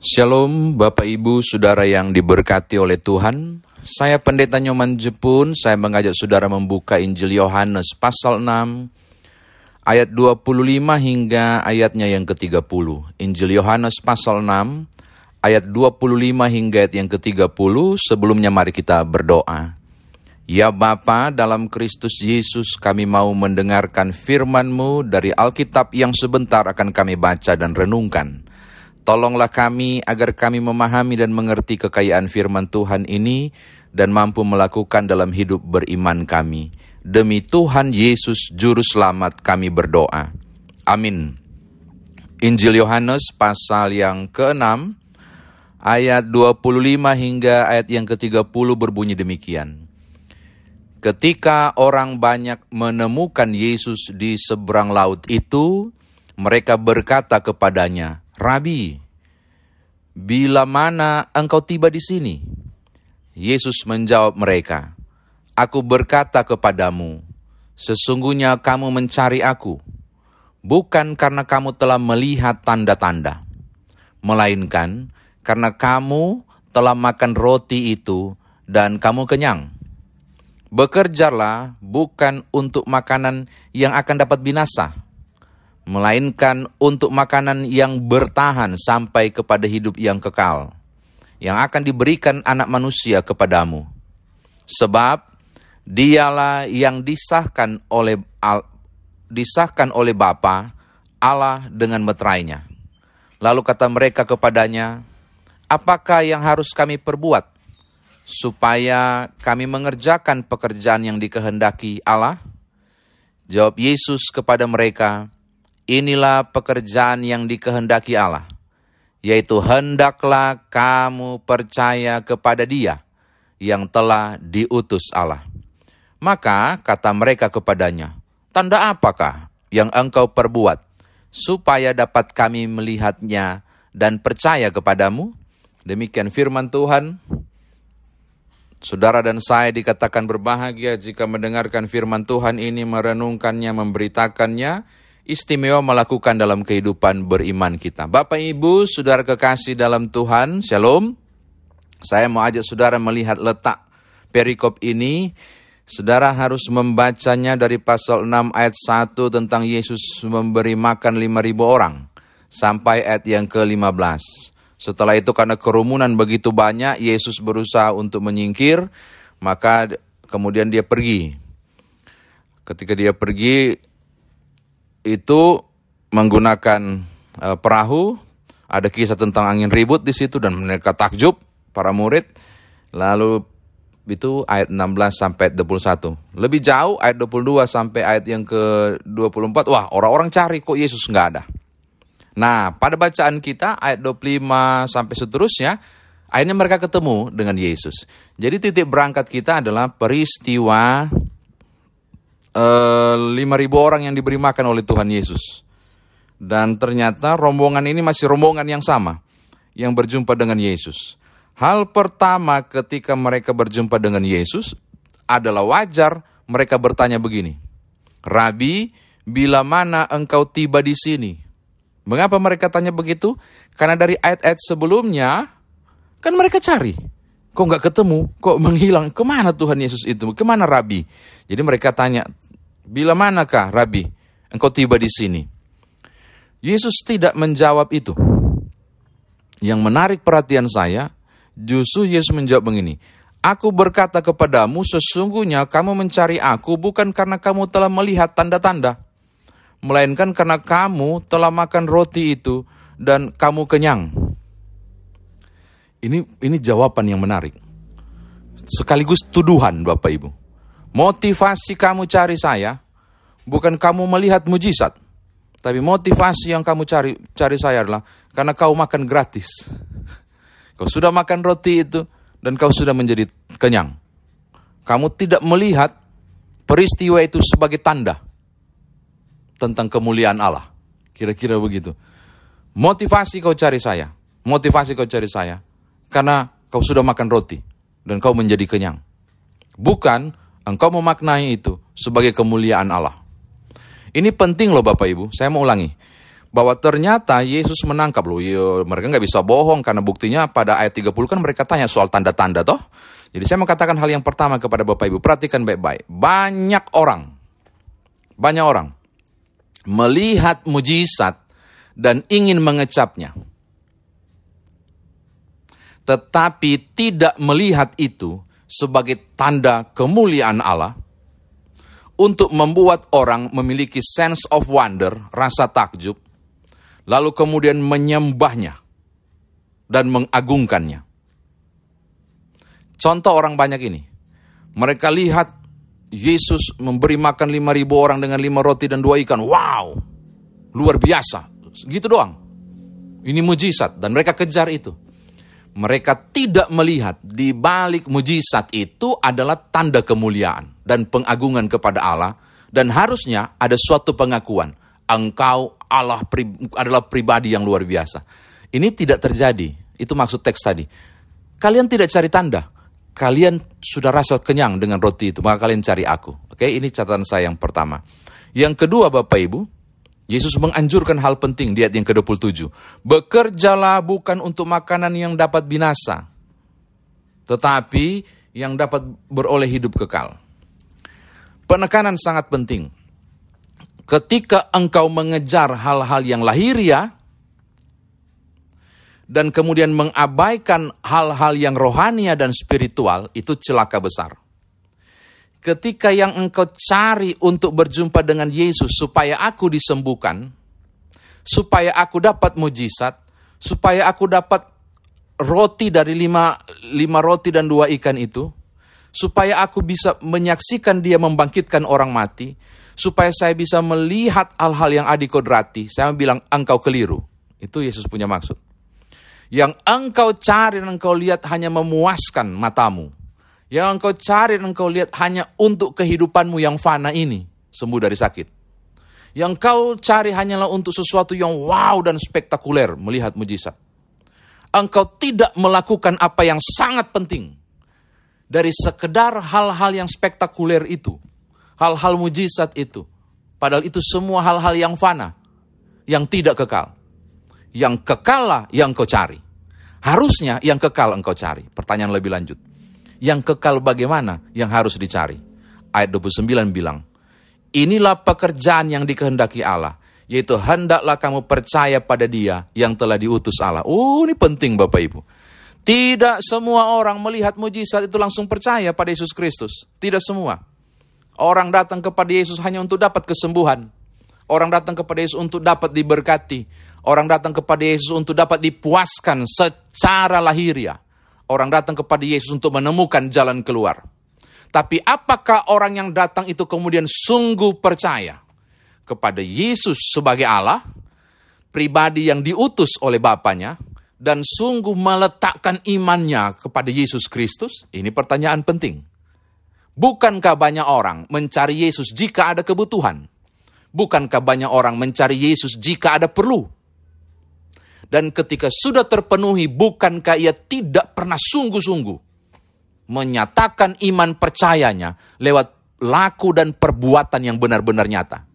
Shalom Bapak Ibu Saudara yang diberkati oleh Tuhan. Saya Pendeta Nyoman Jepun. Saya mengajak saudara membuka Injil Yohanes pasal 6 Ayat 25 hingga ayatnya yang ke-30 Injil Yohanes pasal 6 Ayat 25 hingga ayat yang ke-30 Sebelumnya mari kita berdoa. Ya Bapa, dalam Kristus Yesus kami mau mendengarkan firman-Mu dari Alkitab yang sebentar akan kami baca dan renungkan. Tolonglah kami agar kami memahami dan mengerti kekayaan firman Tuhan ini dan mampu melakukan dalam hidup beriman kami. Demi Tuhan Yesus Juru Selamat kami berdoa. Amin. Injil Yohanes pasal yang ke-6 ayat 25 hingga ayat yang ke-30 berbunyi demikian. Ketika orang banyak menemukan Yesus di seberang laut itu, mereka berkata kepadanya, Rabi, bila mana engkau tiba di sini? Yesus menjawab mereka, Aku berkata kepadamu, sesungguhnya kamu mencari aku, bukan karena kamu telah melihat tanda-tanda, melainkan karena kamu telah makan roti itu dan kamu kenyang. Bekerjalah bukan untuk makanan yang akan dapat binasa, melainkan untuk makanan yang bertahan sampai kepada hidup yang kekal, yang akan diberikan anak manusia kepadamu. Sebab dialah yang disahkan oleh al, disahkan oleh Bapa Allah dengan meterainya. Lalu kata mereka kepadanya, apakah yang harus kami perbuat supaya kami mengerjakan pekerjaan yang dikehendaki Allah? Jawab Yesus kepada mereka, Inilah pekerjaan yang dikehendaki Allah, yaitu hendaklah kamu percaya kepada Dia yang telah diutus Allah. Maka kata mereka kepadanya, "Tanda apakah yang engkau perbuat supaya dapat kami melihatnya dan percaya kepadamu?" Demikian firman Tuhan. Saudara dan saya dikatakan berbahagia jika mendengarkan firman Tuhan ini, merenungkannya, memberitakannya, istimewa melakukan dalam kehidupan beriman kita. Bapak Ibu, saudara kekasih dalam Tuhan, Shalom. Saya mau ajak saudara melihat letak perikop ini. Saudara harus membacanya dari pasal 6 ayat 1 tentang Yesus memberi makan 5.000 orang. Sampai ayat yang ke-15. Setelah itu karena kerumunan begitu banyak, Yesus berusaha untuk menyingkir, maka kemudian dia pergi. Ketika dia pergi, itu menggunakan uh, perahu, ada kisah tentang angin ribut di situ dan mereka takjub para murid. Lalu itu ayat 16 sampai 21. Lebih jauh ayat 22 sampai ayat yang ke-24. Wah, orang-orang cari kok Yesus nggak ada. Nah, pada bacaan kita ayat 25 sampai seterusnya, akhirnya mereka ketemu dengan Yesus. Jadi titik berangkat kita adalah peristiwa lima ribu orang yang diberi makan oleh Tuhan Yesus. Dan ternyata rombongan ini masih rombongan yang sama, yang berjumpa dengan Yesus. Hal pertama ketika mereka berjumpa dengan Yesus adalah wajar mereka bertanya begini, Rabi, bila mana engkau tiba di sini? Mengapa mereka tanya begitu? Karena dari ayat-ayat sebelumnya, kan mereka cari. Kok nggak ketemu? Kok menghilang? Ke mana Tuhan Yesus itu? Ke mana Rabi? Jadi mereka tanya, bila manakah Rabi engkau tiba di sini? Yesus tidak menjawab itu. Yang menarik perhatian saya, justru Yesus menjawab begini, Aku berkata kepadamu, sesungguhnya kamu mencari aku bukan karena kamu telah melihat tanda-tanda, melainkan karena kamu telah makan roti itu dan kamu kenyang. Ini ini jawaban yang menarik. Sekaligus tuduhan Bapak Ibu. Motivasi kamu cari saya bukan kamu melihat mujizat, tapi motivasi yang kamu cari cari saya adalah karena kau makan gratis. Kau sudah makan roti itu dan kau sudah menjadi kenyang. Kamu tidak melihat peristiwa itu sebagai tanda tentang kemuliaan Allah. Kira-kira begitu. Motivasi kau cari saya, motivasi kau cari saya karena kau sudah makan roti dan kau menjadi kenyang. Bukan engkau memaknai itu sebagai kemuliaan Allah. Ini penting loh Bapak Ibu, saya mau ulangi. bahwa ternyata Yesus menangkap loh. Yo, mereka nggak bisa bohong karena buktinya pada ayat 30 kan mereka tanya soal tanda-tanda toh. Jadi saya mau katakan hal yang pertama kepada Bapak Ibu, perhatikan baik-baik. Banyak orang, banyak orang melihat mujizat dan ingin mengecapnya. Tetapi tidak melihat itu sebagai tanda kemuliaan Allah untuk membuat orang memiliki sense of wonder, rasa takjub, lalu kemudian menyembahnya dan mengagungkannya. Contoh orang banyak ini. Mereka lihat Yesus memberi makan lima ribu orang dengan lima roti dan dua ikan. Wow, luar biasa. Gitu doang. Ini mujizat dan mereka kejar itu. Mereka tidak melihat di balik mujizat itu adalah tanda kemuliaan dan pengagungan kepada Allah dan harusnya ada suatu pengakuan engkau Allah adalah pribadi yang luar biasa. Ini tidak terjadi. Itu maksud teks tadi. Kalian tidak cari tanda, kalian sudah rasa kenyang dengan roti itu, maka kalian cari aku. Oke, ini catatan saya yang pertama. Yang kedua Bapak Ibu, Yesus menganjurkan hal penting di ayat yang ke-27. Bekerjalah bukan untuk makanan yang dapat binasa, tetapi yang dapat beroleh hidup kekal. Penekanan sangat penting. Ketika engkau mengejar hal-hal yang lahiriah, dan kemudian mengabaikan hal-hal yang rohania dan spiritual, itu celaka besar. Ketika yang engkau cari untuk berjumpa dengan Yesus supaya aku disembuhkan, supaya aku dapat mujizat, supaya aku dapat roti dari lima, lima roti dan dua ikan itu, supaya aku bisa menyaksikan dia membangkitkan orang mati, supaya saya bisa melihat hal-hal yang adikodrati, saya bilang engkau keliru. Itu Yesus punya maksud. Yang engkau cari dan engkau lihat hanya memuaskan matamu. Yang engkau cari dan engkau lihat hanya untuk kehidupanmu yang fana ini. Sembuh dari sakit. Yang kau cari hanyalah untuk sesuatu yang wow dan spektakuler melihat mujizat. Engkau tidak melakukan apa yang sangat penting. Dari sekedar hal-hal yang spektakuler itu. Hal-hal mujizat itu. Padahal itu semua hal-hal yang fana. Yang tidak kekal yang kekal lah yang kau cari. Harusnya yang kekal engkau cari. Pertanyaan lebih lanjut. Yang kekal bagaimana yang harus dicari? Ayat 29 bilang, Inilah pekerjaan yang dikehendaki Allah, yaitu hendaklah kamu percaya pada dia yang telah diutus Allah. Oh ini penting Bapak Ibu. Tidak semua orang melihat mujizat itu langsung percaya pada Yesus Kristus. Tidak semua. Orang datang kepada Yesus hanya untuk dapat kesembuhan. Orang datang kepada Yesus untuk dapat diberkati. Orang datang kepada Yesus untuk dapat dipuaskan secara lahiriah. Orang datang kepada Yesus untuk menemukan jalan keluar. Tapi apakah orang yang datang itu kemudian sungguh percaya kepada Yesus sebagai Allah, pribadi yang diutus oleh Bapaknya, dan sungguh meletakkan imannya kepada Yesus Kristus? Ini pertanyaan penting. Bukankah banyak orang mencari Yesus jika ada kebutuhan? Bukankah banyak orang mencari Yesus jika ada perlu? Dan ketika sudah terpenuhi, bukankah ia tidak pernah sungguh-sungguh menyatakan iman percayanya lewat laku dan perbuatan yang benar-benar nyata?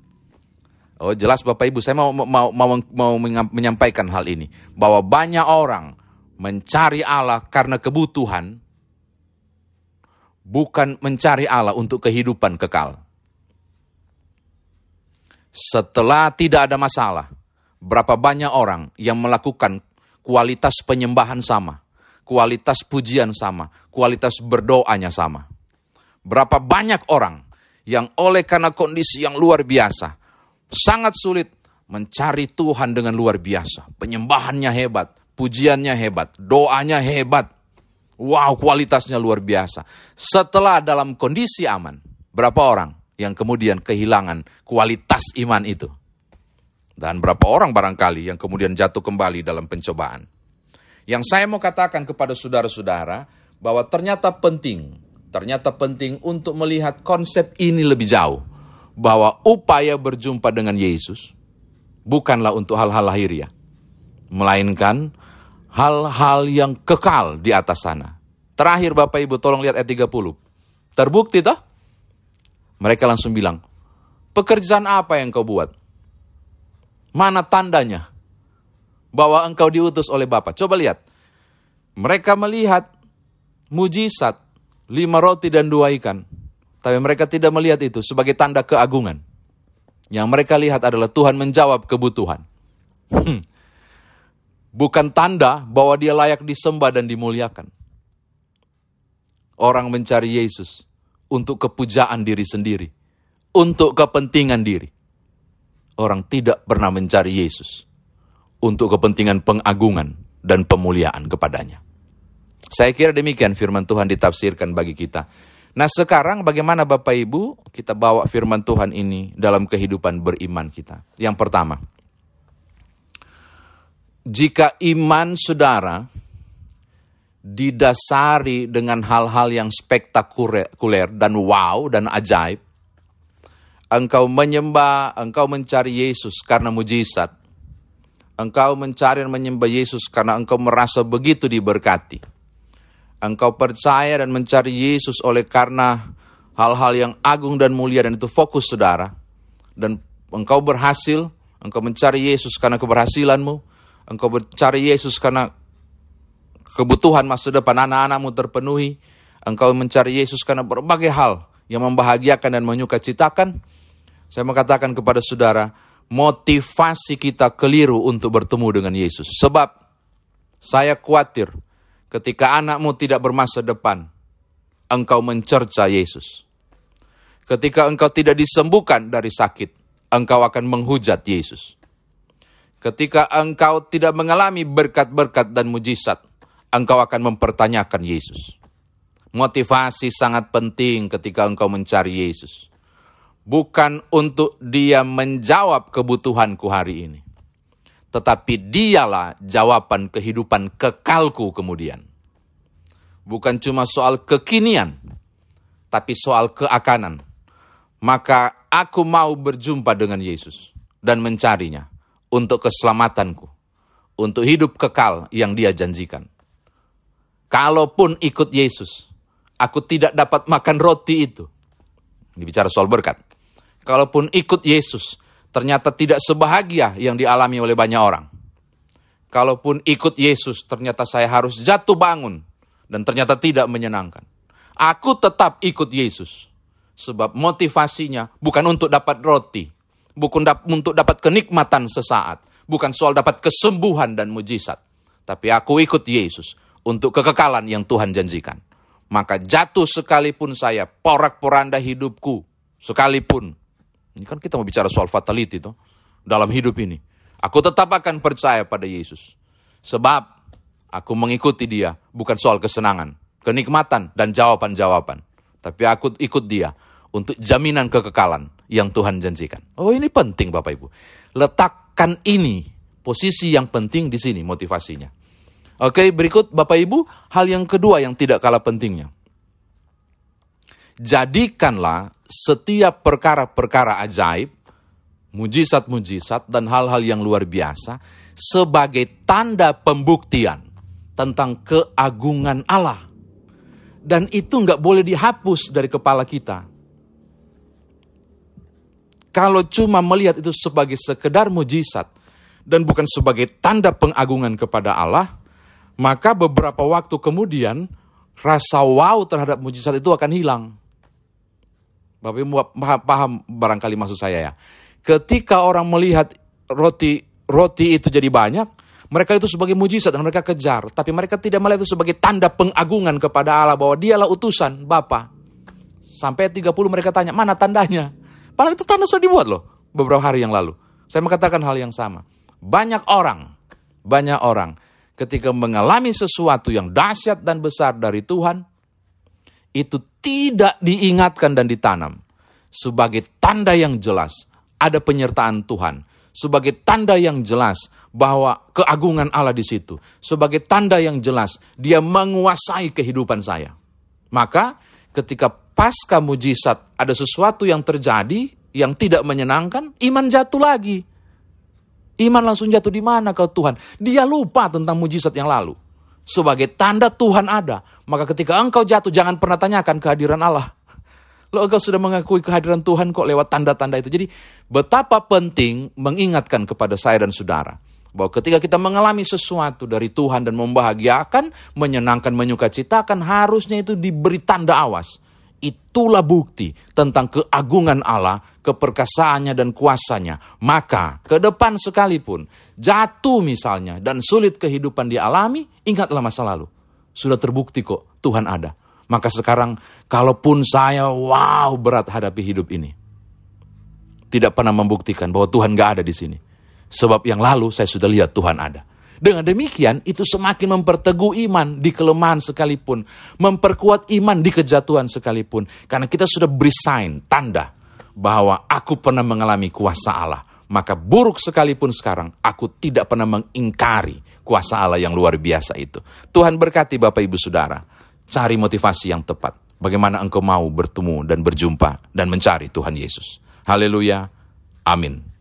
Oh jelas Bapak Ibu, saya mau, mau, mau, mau menyampaikan hal ini. Bahwa banyak orang mencari Allah karena kebutuhan, bukan mencari Allah untuk kehidupan kekal. Setelah tidak ada masalah, Berapa banyak orang yang melakukan kualitas penyembahan sama, kualitas pujian sama, kualitas berdoanya sama. Berapa banyak orang yang oleh karena kondisi yang luar biasa, sangat sulit mencari Tuhan dengan luar biasa. Penyembahannya hebat, pujiannya hebat, doanya hebat. Wow, kualitasnya luar biasa. Setelah dalam kondisi aman, berapa orang yang kemudian kehilangan kualitas iman itu? Dan berapa orang barangkali yang kemudian jatuh kembali dalam pencobaan. Yang saya mau katakan kepada saudara-saudara bahwa ternyata penting, ternyata penting untuk melihat konsep ini lebih jauh. Bahwa upaya berjumpa dengan Yesus bukanlah untuk hal-hal lahiriah. Melainkan hal-hal yang kekal di atas sana. Terakhir Bapak Ibu tolong lihat ayat 30. Terbukti toh? Mereka langsung bilang, pekerjaan apa yang kau buat? Mana tandanya bahwa engkau diutus oleh Bapa? Coba lihat. Mereka melihat mujizat, lima roti dan dua ikan. Tapi mereka tidak melihat itu sebagai tanda keagungan. Yang mereka lihat adalah Tuhan menjawab kebutuhan. Hmm. Bukan tanda bahwa dia layak disembah dan dimuliakan. Orang mencari Yesus untuk kepujaan diri sendiri, untuk kepentingan diri. Orang tidak pernah mencari Yesus untuk kepentingan pengagungan dan pemuliaan kepadanya. Saya kira demikian firman Tuhan ditafsirkan bagi kita. Nah sekarang bagaimana Bapak Ibu kita bawa firman Tuhan ini dalam kehidupan beriman kita. Yang pertama, jika iman saudara didasari dengan hal-hal yang spektakuler dan wow dan ajaib, engkau menyembah, engkau mencari Yesus karena mujizat, engkau mencari dan menyembah Yesus karena engkau merasa begitu diberkati. Engkau percaya dan mencari Yesus oleh karena hal-hal yang agung dan mulia dan itu fokus saudara. Dan engkau berhasil, engkau mencari Yesus karena keberhasilanmu, engkau mencari Yesus karena kebutuhan masa depan anak-anakmu terpenuhi, engkau mencari Yesus karena berbagai hal yang membahagiakan dan menyukacitakan. Saya mengatakan kepada saudara, motivasi kita keliru untuk bertemu dengan Yesus. Sebab saya khawatir Ketika anakmu tidak bermasa depan, engkau mencerca Yesus. Ketika engkau tidak disembuhkan dari sakit, engkau akan menghujat Yesus. Ketika engkau tidak mengalami berkat-berkat dan mujizat, engkau akan mempertanyakan Yesus. Motivasi sangat penting ketika engkau mencari Yesus. Bukan untuk dia menjawab kebutuhanku hari ini tetapi dialah jawaban kehidupan kekalku kemudian. Bukan cuma soal kekinian, tapi soal keakanan. Maka aku mau berjumpa dengan Yesus dan mencarinya untuk keselamatanku, untuk hidup kekal yang dia janjikan. Kalaupun ikut Yesus, aku tidak dapat makan roti itu. Ini bicara soal berkat. Kalaupun ikut Yesus, ternyata tidak sebahagia yang dialami oleh banyak orang. Kalaupun ikut Yesus, ternyata saya harus jatuh bangun dan ternyata tidak menyenangkan. Aku tetap ikut Yesus, sebab motivasinya bukan untuk dapat roti, bukan untuk dapat kenikmatan sesaat, bukan soal dapat kesembuhan dan mujizat, tapi aku ikut Yesus untuk kekekalan yang Tuhan janjikan. Maka jatuh sekalipun saya, porak-poranda hidupku, sekalipun ini kan kita mau bicara soal fatality tuh dalam hidup ini. Aku tetap akan percaya pada Yesus. Sebab aku mengikuti dia bukan soal kesenangan, kenikmatan dan jawaban-jawaban. Tapi aku ikut dia untuk jaminan kekekalan yang Tuhan janjikan. Oh ini penting Bapak Ibu. Letakkan ini posisi yang penting di sini motivasinya. Oke berikut Bapak Ibu hal yang kedua yang tidak kalah pentingnya. Jadikanlah setiap perkara-perkara ajaib, mujizat-mujizat, dan hal-hal yang luar biasa sebagai tanda pembuktian tentang keagungan Allah. Dan itu nggak boleh dihapus dari kepala kita. Kalau cuma melihat itu sebagai sekedar mujizat dan bukan sebagai tanda pengagungan kepada Allah, maka beberapa waktu kemudian rasa wow terhadap mujizat itu akan hilang. Bapak Ibu paham, barangkali maksud saya ya. Ketika orang melihat roti roti itu jadi banyak, mereka itu sebagai mujizat dan mereka kejar. Tapi mereka tidak melihat itu sebagai tanda pengagungan kepada Allah bahwa dialah utusan Bapa. Sampai 30 mereka tanya, mana tandanya? Padahal itu tanda sudah dibuat loh beberapa hari yang lalu. Saya mengatakan hal yang sama. Banyak orang, banyak orang ketika mengalami sesuatu yang dahsyat dan besar dari Tuhan, itu tidak diingatkan dan ditanam sebagai tanda yang jelas ada penyertaan Tuhan, sebagai tanda yang jelas bahwa keagungan Allah di situ, sebagai tanda yang jelas dia menguasai kehidupan saya. Maka ketika pasca mujizat ada sesuatu yang terjadi yang tidak menyenangkan, iman jatuh lagi. Iman langsung jatuh di mana kau Tuhan? Dia lupa tentang mujizat yang lalu sebagai tanda Tuhan ada. Maka ketika engkau jatuh, jangan pernah tanyakan kehadiran Allah. Lo engkau sudah mengakui kehadiran Tuhan kok lewat tanda-tanda itu. Jadi betapa penting mengingatkan kepada saya dan saudara bahwa ketika kita mengalami sesuatu dari Tuhan dan membahagiakan, menyenangkan, menyukacitakan, harusnya itu diberi tanda awas. Itulah bukti tentang keagungan Allah, keperkasaannya dan kuasanya. Maka ke depan sekalipun jatuh misalnya dan sulit kehidupan dialami, ingatlah masa lalu. Sudah terbukti kok Tuhan ada. Maka sekarang kalaupun saya wow berat hadapi hidup ini. Tidak pernah membuktikan bahwa Tuhan gak ada di sini Sebab yang lalu saya sudah lihat Tuhan ada. Dengan demikian itu semakin memperteguh iman di kelemahan sekalipun. Memperkuat iman di kejatuhan sekalipun. Karena kita sudah beri sign, tanda bahwa aku pernah mengalami kuasa Allah. Maka buruk sekalipun sekarang aku tidak pernah mengingkari kuasa Allah yang luar biasa itu. Tuhan berkati Bapak Ibu Saudara. Cari motivasi yang tepat. Bagaimana engkau mau bertemu dan berjumpa dan mencari Tuhan Yesus. Haleluya. Amin.